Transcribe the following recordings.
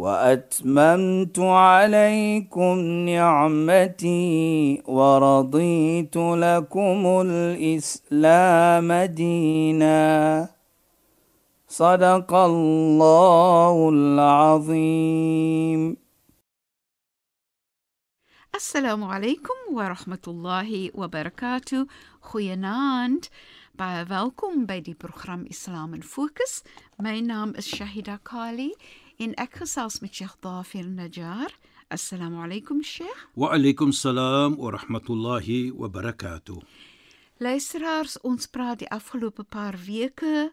وأتممت عليكم نعمتي ورضيت لكم الإسلام دينا. صدق الله العظيم. السلام عليكم ورحمة الله وبركاته. خيناند Baie welkom by die program Islam in Fokus. My naam is Shahida Kali. En ek gesels met Sheikh Dafir Najjar. Assalamu alaykum Sheikh. Wa alaykum salaam wa rahmatullahi wa barakatuh. Luisteraars, ons praat die afgelope paar weke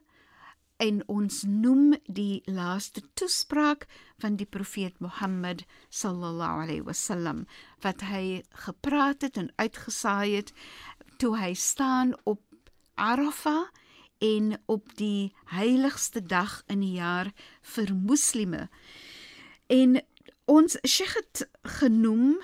en ons noem die laaste toespraak van die profeet Mohammed sallallahu alaihi wasallam wat hy gepraat het en uitgesaai het toe hy staan op Arafah en op die heiligste dag in die jaar vir moslime. En ons Sheikh het genoem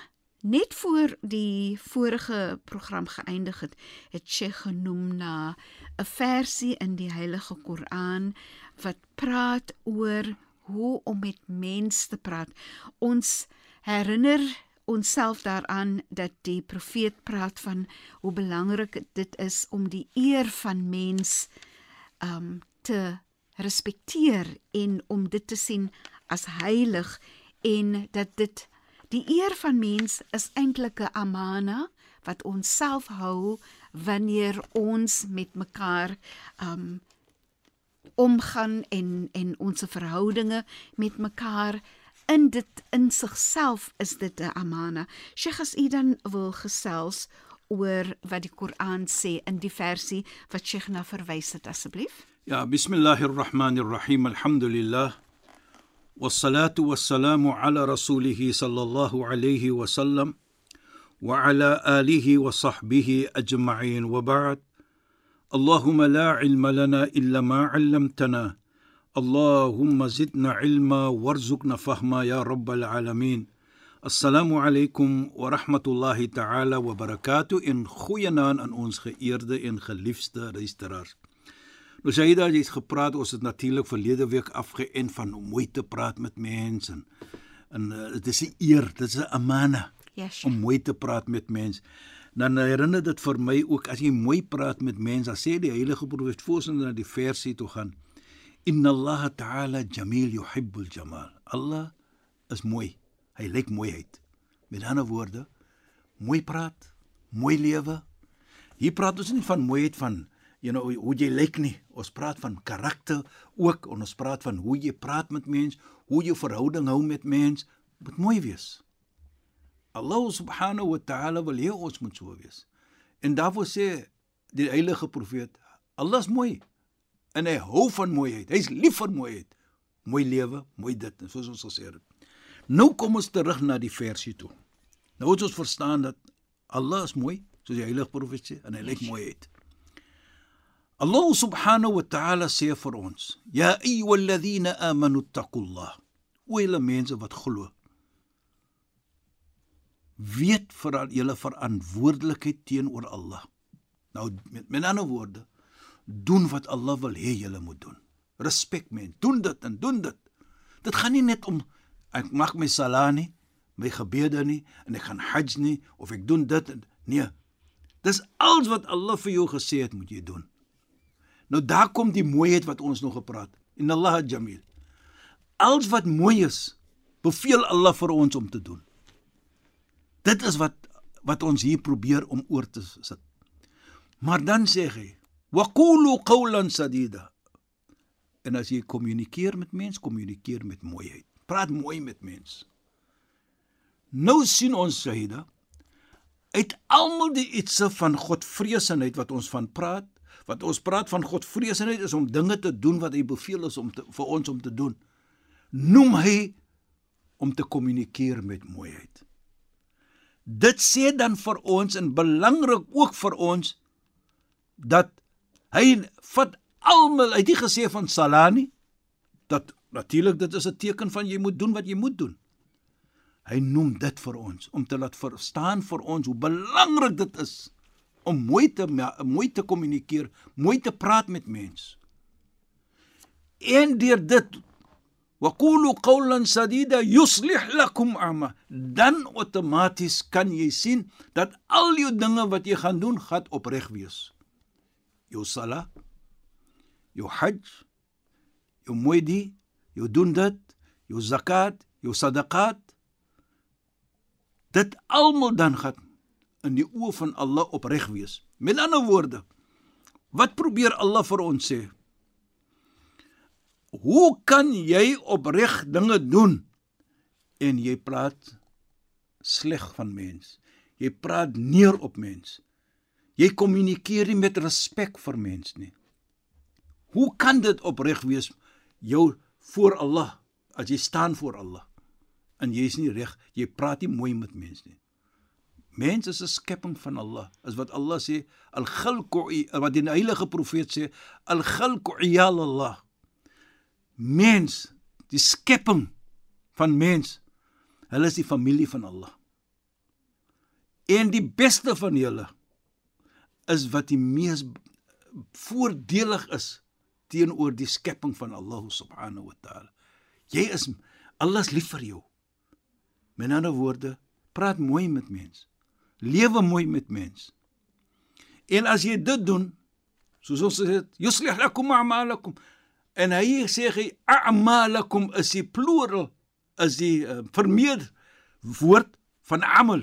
net voor die vorige program geëindig het, het Sheikh genoem na 'n versie in die Heilige Koran wat praat oor hoe om met mense te praat. Ons herinner onsself daaraan dat die profeet praat van hoe belangrik dit is om die eer van mens um te respekteer en om dit te sien as heilig en dat dit die eer van mens is eintlik 'n amana wat ons self hou wanneer ons met mekaar um omgaan en en ons verhoudinge met mekaar in dit in sigself is dit 'n amana. Sheikh as u dan wil gesels oor wat die Koran sê in die versie wat Sheikh na verwys het asseblief. Ja, bismillahirrahmanirrahim. Alhamdulillah. والصلاه والسلام على رسوله صلى الله عليه وسلم وعلى اله وصحبه اجمعين وبعد اللهم لا علم لنا الا ما علمتنا اللهم زدنا علما وارزقنا فهما يا رب العالمين السلام عليكم ورحمه الله تعالى وبركاته in goeie naam aan ons geëerde en geliefde luisteraars Nou Saida het gepraat, ons het natuurlik verlede week afgeënt van om mooi te praat met mense en en uh, dit is 'n eer, dit is 'n amana Yes. om mooi te praat met mense. Dan herinner dit vir my ook as jy mooi praat met mense, dan sê die heilige profeet voorsien na die versie toe gaan. Inna Allah ta'ala jamil yuhibbul jamal. Allah is mooi. Hy lyk mooiheid. Met ander woorde, mooi praat, mooi lewe. Hier praat ons nie van mooiheid van you know hoe jy lyk nie. Ons praat van karakter ook en ons praat van hoe jy praat met mense, hoe jy verhouding hou met mense. Moet mooi wees. Allah subhanahu wa ta'ala wil hê ons moet so wees. En daarvoor sê die heilige profeet, Allah is mooi en hy hou van mooiheid. Hy's lief vir mooiheid. Mooi lewe, mooi dit, soos ons gesê het. Nou kom ons terug na die versie toe. Nou moet ons verstaan dat Allah is mooi, soos die heilige profeet sê, en hy lyk mooi uit. Allah subhanahu wa ta'ala sê vir ons: "Ya ayyuhalladhina amanu taqullah." O julle mense wat glo, weet vir julle verantwoordelikheid teenoor Allah. Nou met, met ander woorde, doen wat Allah wil hê julle moet doen. Respek men, doen dit en doen dit. Dit gaan nie net om ek mag my salat nie, my gebede nie en ek gaan hajj nie of ek doen dit en nee. Dis alles wat Allah vir jou gesê het moet jy doen. Nou daar kom die mooiheid wat ons nog gepraat. In Allah jamil. Alles wat mooi is, beveel Allah vir ons om te doen. Dit is wat wat ons hier probeer om oor te sit. Maar dan sê hy: "Wa qulu qawlan sadida." En as jy kommunikeer met mens, kommunikeer met mooiheid. Praat mooi met mens. Nou sien ons Saida uit almal die ietsie van Godvreesenheid wat ons van praat, wat ons praat van Godvreesenheid is om dinge te doen wat hy beveel is om te, vir ons om te doen. Noem hy om te kommunikeer met mooiheid. Dit sê dan vir ons en belangrik ook vir ons dat hy vat almal uit die gesê van salani dat natuurlik dit is 'n teken van jy moet doen wat jy moet doen. Hy noem dit vir ons om te laat verstaan vir ons hoe belangrik dit is om mooi te mooi te kommunikeer, mooi te praat met mense. En deur dit وقولوا قولا سديدا يصلح لكم اعمال dan outomaties kan jy sien dat al jou dinge wat jy gaan doen gaan opreg wees jou sala jou hajj jou moedi jou doen dit jou zakat jou sadaqat dit almal dan gaan in die oë van Allah opreg wees met ander woorde wat probeer Allah vir ons sê Hoe kan jy opreg dinge doen en jy praat sleg van mens? Jy praat neer op mens. Jy kommunikeer nie met respek vir mens nie. Hoe kan dit opreg wees jou voor Allah as jy staan voor Allah en jy is nie reg, jy praat nie mooi met mens nie. Mens is 'n skepping van Allah. Is wat Allah sê, al-khalqu wat die heilige profeet sê, al-khalqu iyal Allah mens, die skepping van mens, hulle is die familie van Allah. En die beste van julle is wat die mees voordelig is teenoor die skepping van Allah subhanahu wa taala. Jy is Allah is lief vir jou. Met ander woorde, praat mooi met mens. Lewe mooi met mens. En as jy dit doen, soos ons sê, yuslih lakum a'malakum, En hy sê hy a'malakum is die plural is die uh, vermeer woord van amal.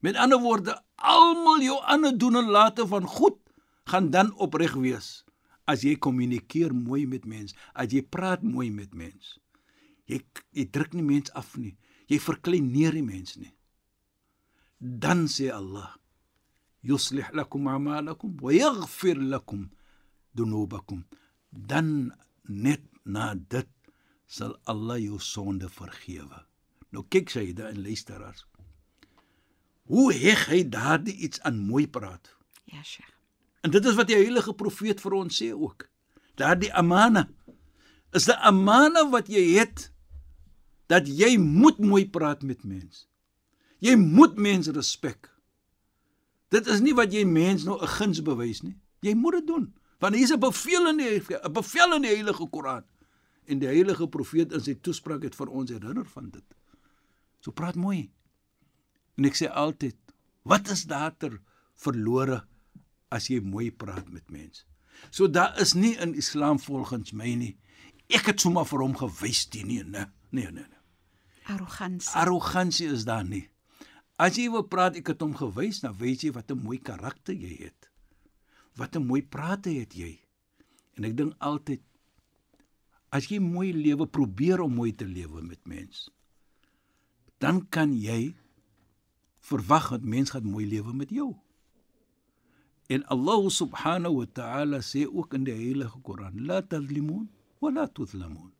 Met ander woorde, almal jou ander doen en late van goed gaan dan opreg wees as jy kommunikeer mooi met mense, as jy praat mooi met mense. Jy jy druk nie mense af nie. Jy verkleineer nie mense nie. Dan sê Allah: "Yuslih lakum a'malakum wa yaghfir lakum dunubakum." Dan net na dit sal Allah jou sonde vergewe. Nou kyk sy daar in luisteraars. Hoe heg hy daardie iets aan mooi praat? Ja, Sheikh. En dit is wat die heilige profeet vir ons sê ook. Daardie amana is 'n amana wat jy het dat jy moet mooi praat met mense. Jy moet mense respek. Dit is nie wat jy mens nou 'n guns bewys nie. Jy moet dit doen. Want hier is 'n bevel in die 'n bevel in die Heilige Koran. En die heilige profeet in sy toespraak het vir ons herinner van dit. So praat mooi. En ek sê altyd, wat is daar ter verlore as jy mooi praat met mense? So daar is nie in Islam volgens my nie. Ek het sommer vir hom gewys die nee, nee, nee, nee. Arrogansie. Arrogansie is daar nie. As jy wil praat, ek het hom gewys, dan weet jy wat 'n mooi karakter jy het wat 'n mooi prate het jy. En ek dink altyd as jy mooi lewe probeer om mooi te lewe met mense, dan kan jy verwag dat mense gaan mooi lewe met jou. En Allah subhanahu wa ta'ala sê ook in die heilige Koran: "La tazlimun wa la tuzlamun."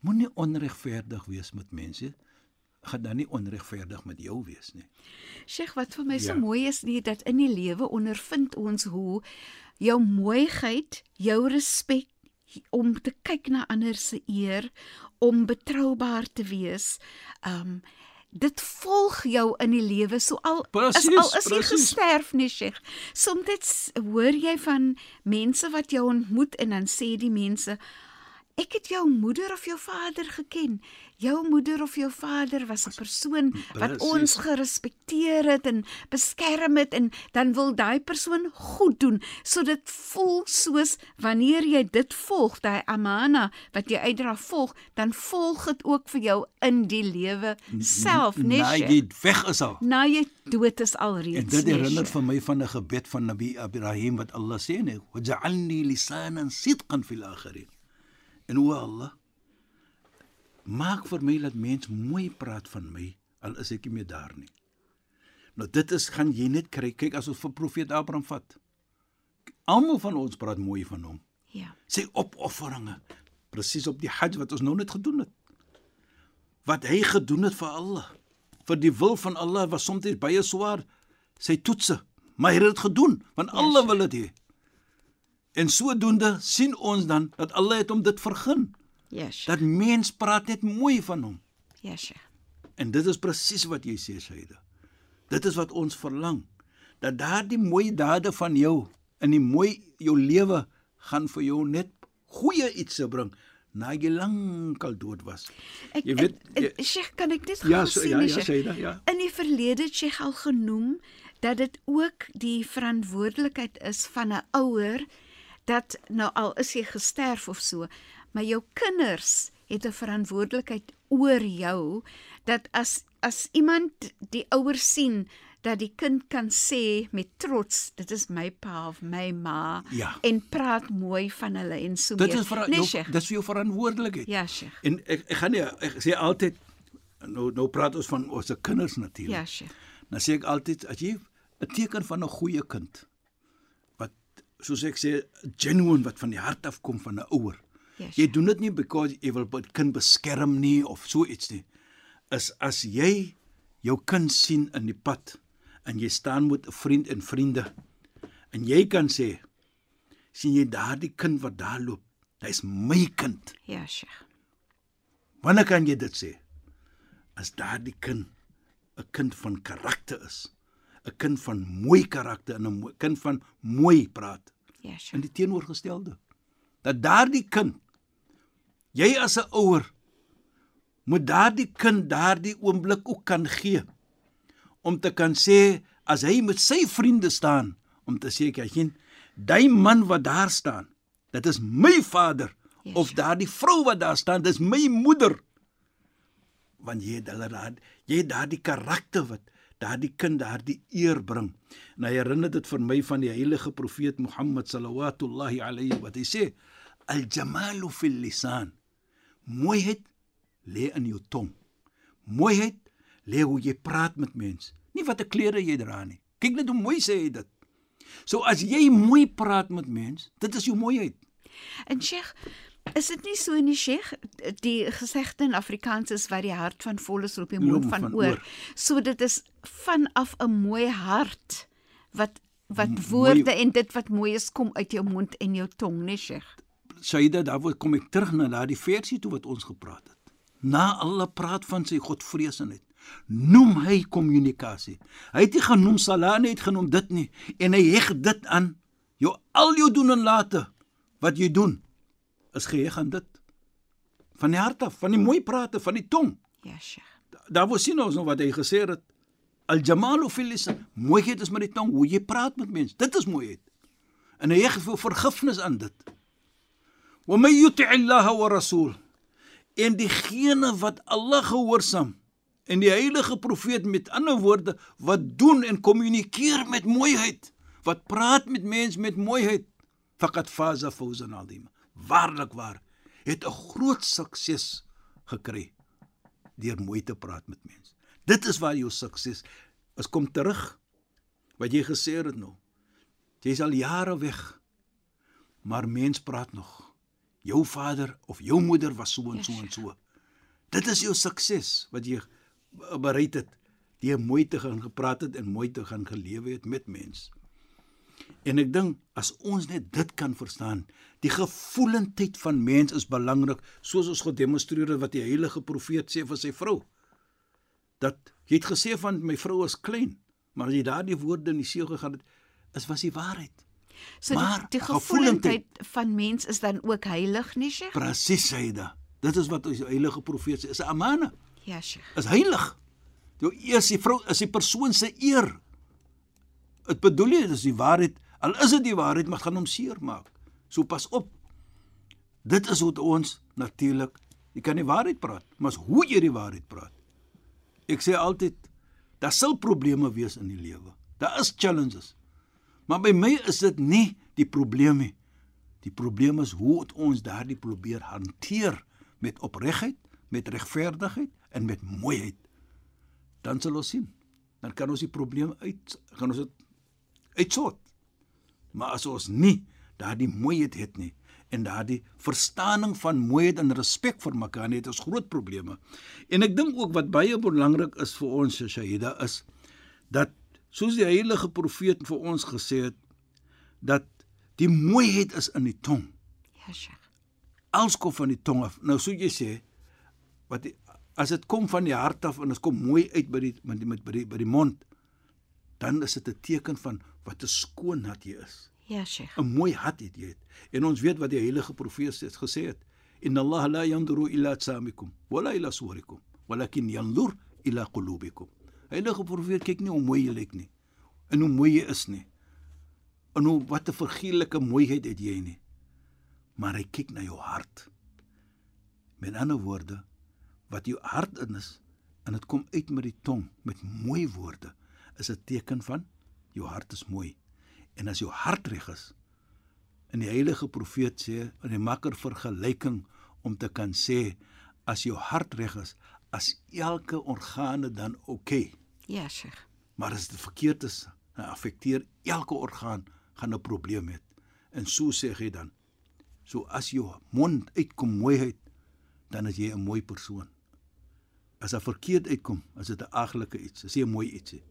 Moenie onregverdig wees met mense gaan dan nie onregverdig met jou wees nie. Sheikh, wat vir my ja. so mooi is nie dat in die lewe ondervind ons hoe jou mooiheid, jou respek om te kyk na ander se eer, om betroubaar te wees, um dit volg jou in die lewe so al precies, is al is jy gesterf nie Sheikh. Soms hoor jy van mense wat jou ontmoet en dan sê die mense Ek het jou moeder of jou vader geken. Jou moeder of jou vader was 'n persoon wat ons gerespekteer het en beskerm het en dan wil daai persoon goed doen. So dit voel soos wanneer jy dit volg, daai amana wat jy uitdra volg, dan volg dit ook vir jou in die lewe self, nee. Na jy weg is al. Na jy dood is al reeds. En dit herinner vir my van 'n gebed van Nabi Ibrahim wat Allah sê, "Wa ja'alni lisanan sidqan fil akhirin." En o Allah, maak vir my dat mens mooi praat van my al is ek nie meer daar nie. Nou dit is gaan jy net kry. Kyk as ons vir profeet Abraham vat. Almal van ons praat mooi van hom. Ja. Sy opofferinge presies op die Hajj wat ons nou net gedoen het. Wat hy gedoen het vir Allah, vir die wil van Allah was soms baie swaar sy toetse, maar hy het dit gedoen want Allah wil dit hê. En sodoende sien ons dan dat Allah het hom dit vergun. Ja, Sheikh. Dat mens praat net mooi van hom. Ja, Sheikh. En dit is presies wat jy sê, Saida. Dit is wat ons verlang. Dat daardie mooi dade van jou in die mooi jou lewe gaan vir jou net goeie iets bring na jy lankal dood was. Ek, Jy weet, jy- Sheikh, kan ek dit Ja, so, sê, ja, ja, Sheikh? Saida, ja. In die verlede het Sheikh al genoem dat dit ook die verantwoordelikheid is van 'n ouer dat nou al is jy gesterf of so, maar jou kinders het 'n verantwoordelikheid oor jou dat as as iemand die ouer sien dat die kind kan sê met trots dit is my pa of my ma Ja. en praat mooi van hulle en so Dit meer. is vir nee, jou dis vir jou verantwoordelikheid. Ja, Sheikh. En ek ek gaan nie ek sê altyd nou nou praat ons van ons kinders natuurlik. Ja, Sheikh. Dan sê ek altyd as jy 'n teken van 'n goeie kind wat soos ek sê genuine wat van die hart af kom van 'n ouer. Ja, Jy doen dit nie because jy wil 'n kind beskerm nie of so iets nie. Is as jy jou kind sien in die pad en jy staan met 'n vriend en vriende en jy kan sê sien jy daardie kind wat daar loop, hy's my kind. Ja, Sheikh. Wanneer kan jy dit sê? As daardie kind 'n kind van karakter is, 'n kind van mooi karakter en 'n kind van mooi praat. Ja, In Sheikh. die teenoorgestelde. Dat daardie kind jy as 'n ouer moet daardie kind daardie oomblik ook kan gee om te kan sê as hy met sy vriende staan om te sê kyk sien daai man wat daar staan dit is my vader Yes, of daardie vrou wat daar staan dis my moeder want jy het hulle daar jy het daardie karakter wat daardie kind daardie eer bring. En hy herinner dit vir my van die heilige profeet Mohammed sallallahu alayhi wat hy sê al jamalu fil lisan. Mooiheid lê in jou tong. Mooiheid lê hoe jy praat met mense nie wat 'n klere jy dra nie. Kyk net hoe mooi sê hy dit. So as jy mooi praat met mense dit is jou mooiheid. En Sheikh, is dit nie so in die Sheikh die gesegde in Afrikaans is wat die hart van vol is op die mond van, van oor. oor. So dit is vanaf 'n mooi hart wat wat woorde mooi- en dit wat mooi is kom uit jou mond en jou tong, nee Sheikh. Saida, daar word kom ek terug na daardie versie toe wat ons gepraat het. Na alle praat van sy godvreesenheid, noem hy kommunikasie. Hy het nie genoem salat nie, het genoem dit nie en hy heg dit aan jou al jou doen en late wat jy doen is geheg aan dit. Van die hart af, van die mooi prate, van die tong. Ja, Sheikh. Daar word sien ons nog wat hy gesê het. Al jamalu fil lisan. Mooiheid is met die tong, hoe jy praat met mense. Dit is mooiheid. En hy gee vir vergifnis aan dit. Wa may yuti' Allah wa rasul. En diegene wat Allah gehoorsaam en die heilige profeet met ander woorde wat doen en kommunikeer met mooiheid, wat praat met mense met mooiheid, faqad faza fawzan azima. Waarlik waar, het 'n groot sukses gekry deur mooi te praat met mense. Dit is waar jou sukses is kom terug wat jy gesê het nou. Jy's al jare weg. Maar mens praat nog. Jou vader of jou moeder was so en so en so. Dit is jou sukses wat jy bereik het deur mooi te gaan gepraat het en mooi te gaan gelewe het met mense. En ek dink as ons net dit kan verstaan, die gevoelendheid van mens is belangrik, soos ons gedemonstreer het wat die heilige profeet sê vir sy vrou. Dat jy het gesê van my vrou is klein, maar as jy daardie woorde in die see gegaan het, is was die waarheid. So Maar die, die gevoelendheid- gevoelendheid van mens is dan ook heilig, nee Sheikh? Presies sê hy da. Dit is wat die heilige profeet sê, is 'n amana, Ja, Sheikh. is heilig. Jou eers die vrou is die persoon se eer. Dit bedoel jy dis die waarheid, al is dit die waarheid, maar gaan hom seermaak. So pas op. Dit is hoe ons natuurlik, jy kan die waarheid praat, maar hoe jy die waarheid praat. Ek sê altyd daar sal probleme wees in die lewe. Daar is challenges. Maar by my is dit nie die probleem nie. Die probleem is hoe ons daardie probeer hanteer met opregtheid, met regverdigheid en met mooiheid. Dan sal ons sien. Dan kan ons die probleem uit kan ons dit uitsort. Maar as ons nie daardie mooiheid het nie en daardie verstaaning van mooiheid en respek vir mekaar het ons groot probleme. En ek dink ook wat baie belangrik is vir ons Shahida is dat soos die heilige profeet vir ons gesê het dat die mooiheid is in die tong. Ja, Sheikh. Alles kom van die tong af. Nou sou jy sê wat die, as dit kom van die hart af en dit kom mooi uit by die met met by die by die mond dan is dit 'n teken van wat 'n skoon hart jy is. Ja, Sheikh. 'n Mooi hart het jy. En ons weet wat die heilige profeet het gesê het. Inna Allah la yanzuru ila samikum wala ila suwarikum walakin yanzur ila qulubikum. Heilige profeet kyk nie hoe mooi jy lyk nie en hoe mooi jy is nie. En hoe wat 'n vergierlike mooiheid het jy nie. Maar hy kyk na jou hart. Met ander woorde, wat jou hart in is en dit kom uit met die tong met mooi woorde, is 'n teken van jou hart is mooi. En as jou hart reg is, in die heilige profeet sê, en hy maak 'n vergelyking om te kan sê as jou hart reg is, as elke organe dan oké. Okay. Ja, Sheikh. Maar as dit verkeerd is, dan affekteer elke orgaan gaan 'n probleem hê. En so sê hy dan. So as jou mond uitkom mooiheid, dan is jy 'n mooi persoon. As dit verkeerd uitkom, is dit 'n aglike iets. Dis 'n mooi ietsie.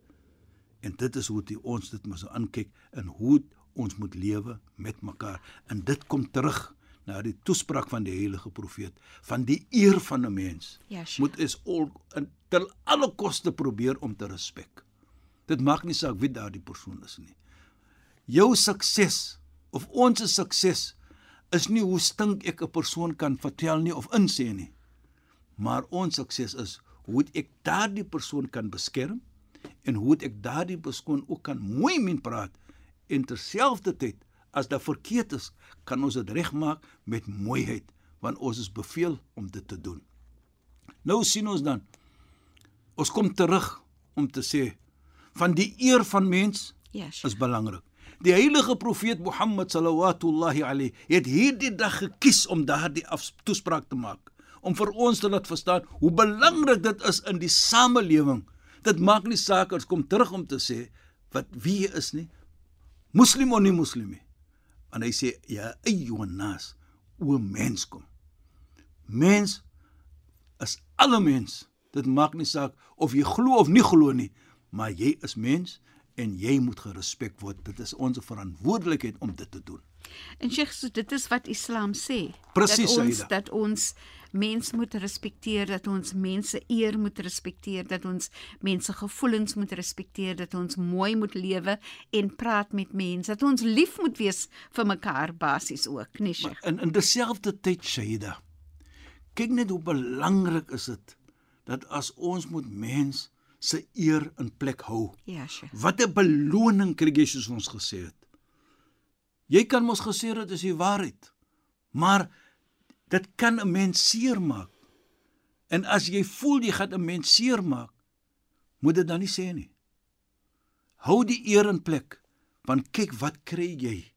En dit is hoe die ons dit moet so aankyk en hoe ons moet lewe met mekaar. En dit kom terug na die toespraak van die heilige profeet van die eer van 'n mens. Ja, Sheikh. moet is al in ter alle koste probeer om te respek. Dit maak nie saak wie daardie persoon is nie. Jou sukses of ons sukses is nie hoe stink ek 'n persoon kan vertel nie of insê nie. Maar ons sukses is hoe ek daardie persoon kan beskerm en hoe ek daardie persoon ook kan mooi min praat en terselfdertyd as dit verkeerd is, kan ons dit regmaak met mooiheid want ons is beveel om dit te doen. Nou sien ons dan ons kom terug om te sê van die eer van mens Ja, Sheikh. is belangrik. Die heilige profeet Mohammed sallallahu alayhi het hierdie dag gekies om daardie toespraak te maak om vir ons te laat verstaan hoe belangrik dit is in die samelewing. Dit maak nie saak as kom terug om te sê wat wie jy is nie. Moslim of nie moslim nie. En hy sê ja ayyuhan nas o mens kom. Mens is alle mens. Dit maak nie saak of jy glo of nie glo nie, maar jy is mens en jy moet gerespek word. Dit is ons verantwoordelikheid om dit te doen. En Sheikh, so dit is wat Islam sê. Presies, dat ons Saida. dat ons mens moet respekteer, dat ons mense eer moet respekteer, dat ons mense gevoelens moet respekteer, dat ons mooi moet lewe en praat met mense, dat ons lief moet wees vir mekaar basies ook, nee Sheikh. In in dieselfde tyd Shaida. Kyk net hoe belangrik is dit dat as ons moet mens se eer in plek hou. Ja, Sheikh. Wat 'n beloning kry jy soos ons gesê het. Jy kan mos gesê dit is die waarheid. Maar dit kan 'n mens seermaak. En as jy voel jy gaan 'n mens seermaak, moet dit dan nie sê nie. Hou die eer in plek, want kyk wat kry jy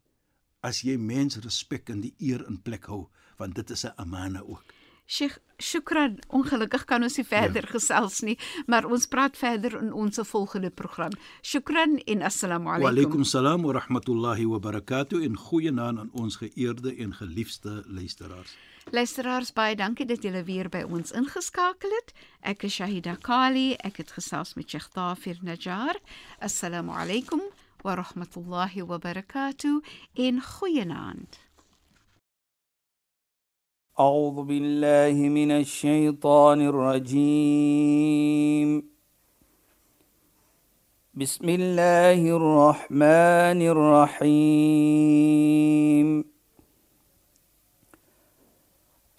as jy mens respek en die eer in plek hou, want dit is 'n amana ook. Sheikh, shukran. Ongelukkig kan ons nie verder ja. gesels nie, maar ons praat verder in ons volgende program. Shukran en assalamu Wa alaykum. alaykum salaam wa rahmatullahi wa barakatuh en goeienaand aan ons geëerde en geliefde luisteraars. Luisteraars, baie dankie dat julle weer by ons ingeskakel het. Ek is Shahida Kali. Ek het gesels met Sheikh Tafir Najjar. Assalamu alaykum wa rahmatullahi wa barakatuh en goeienaand. أعوذ بالله من الشيطان الرجيم بسم الله الرحمن الرحيم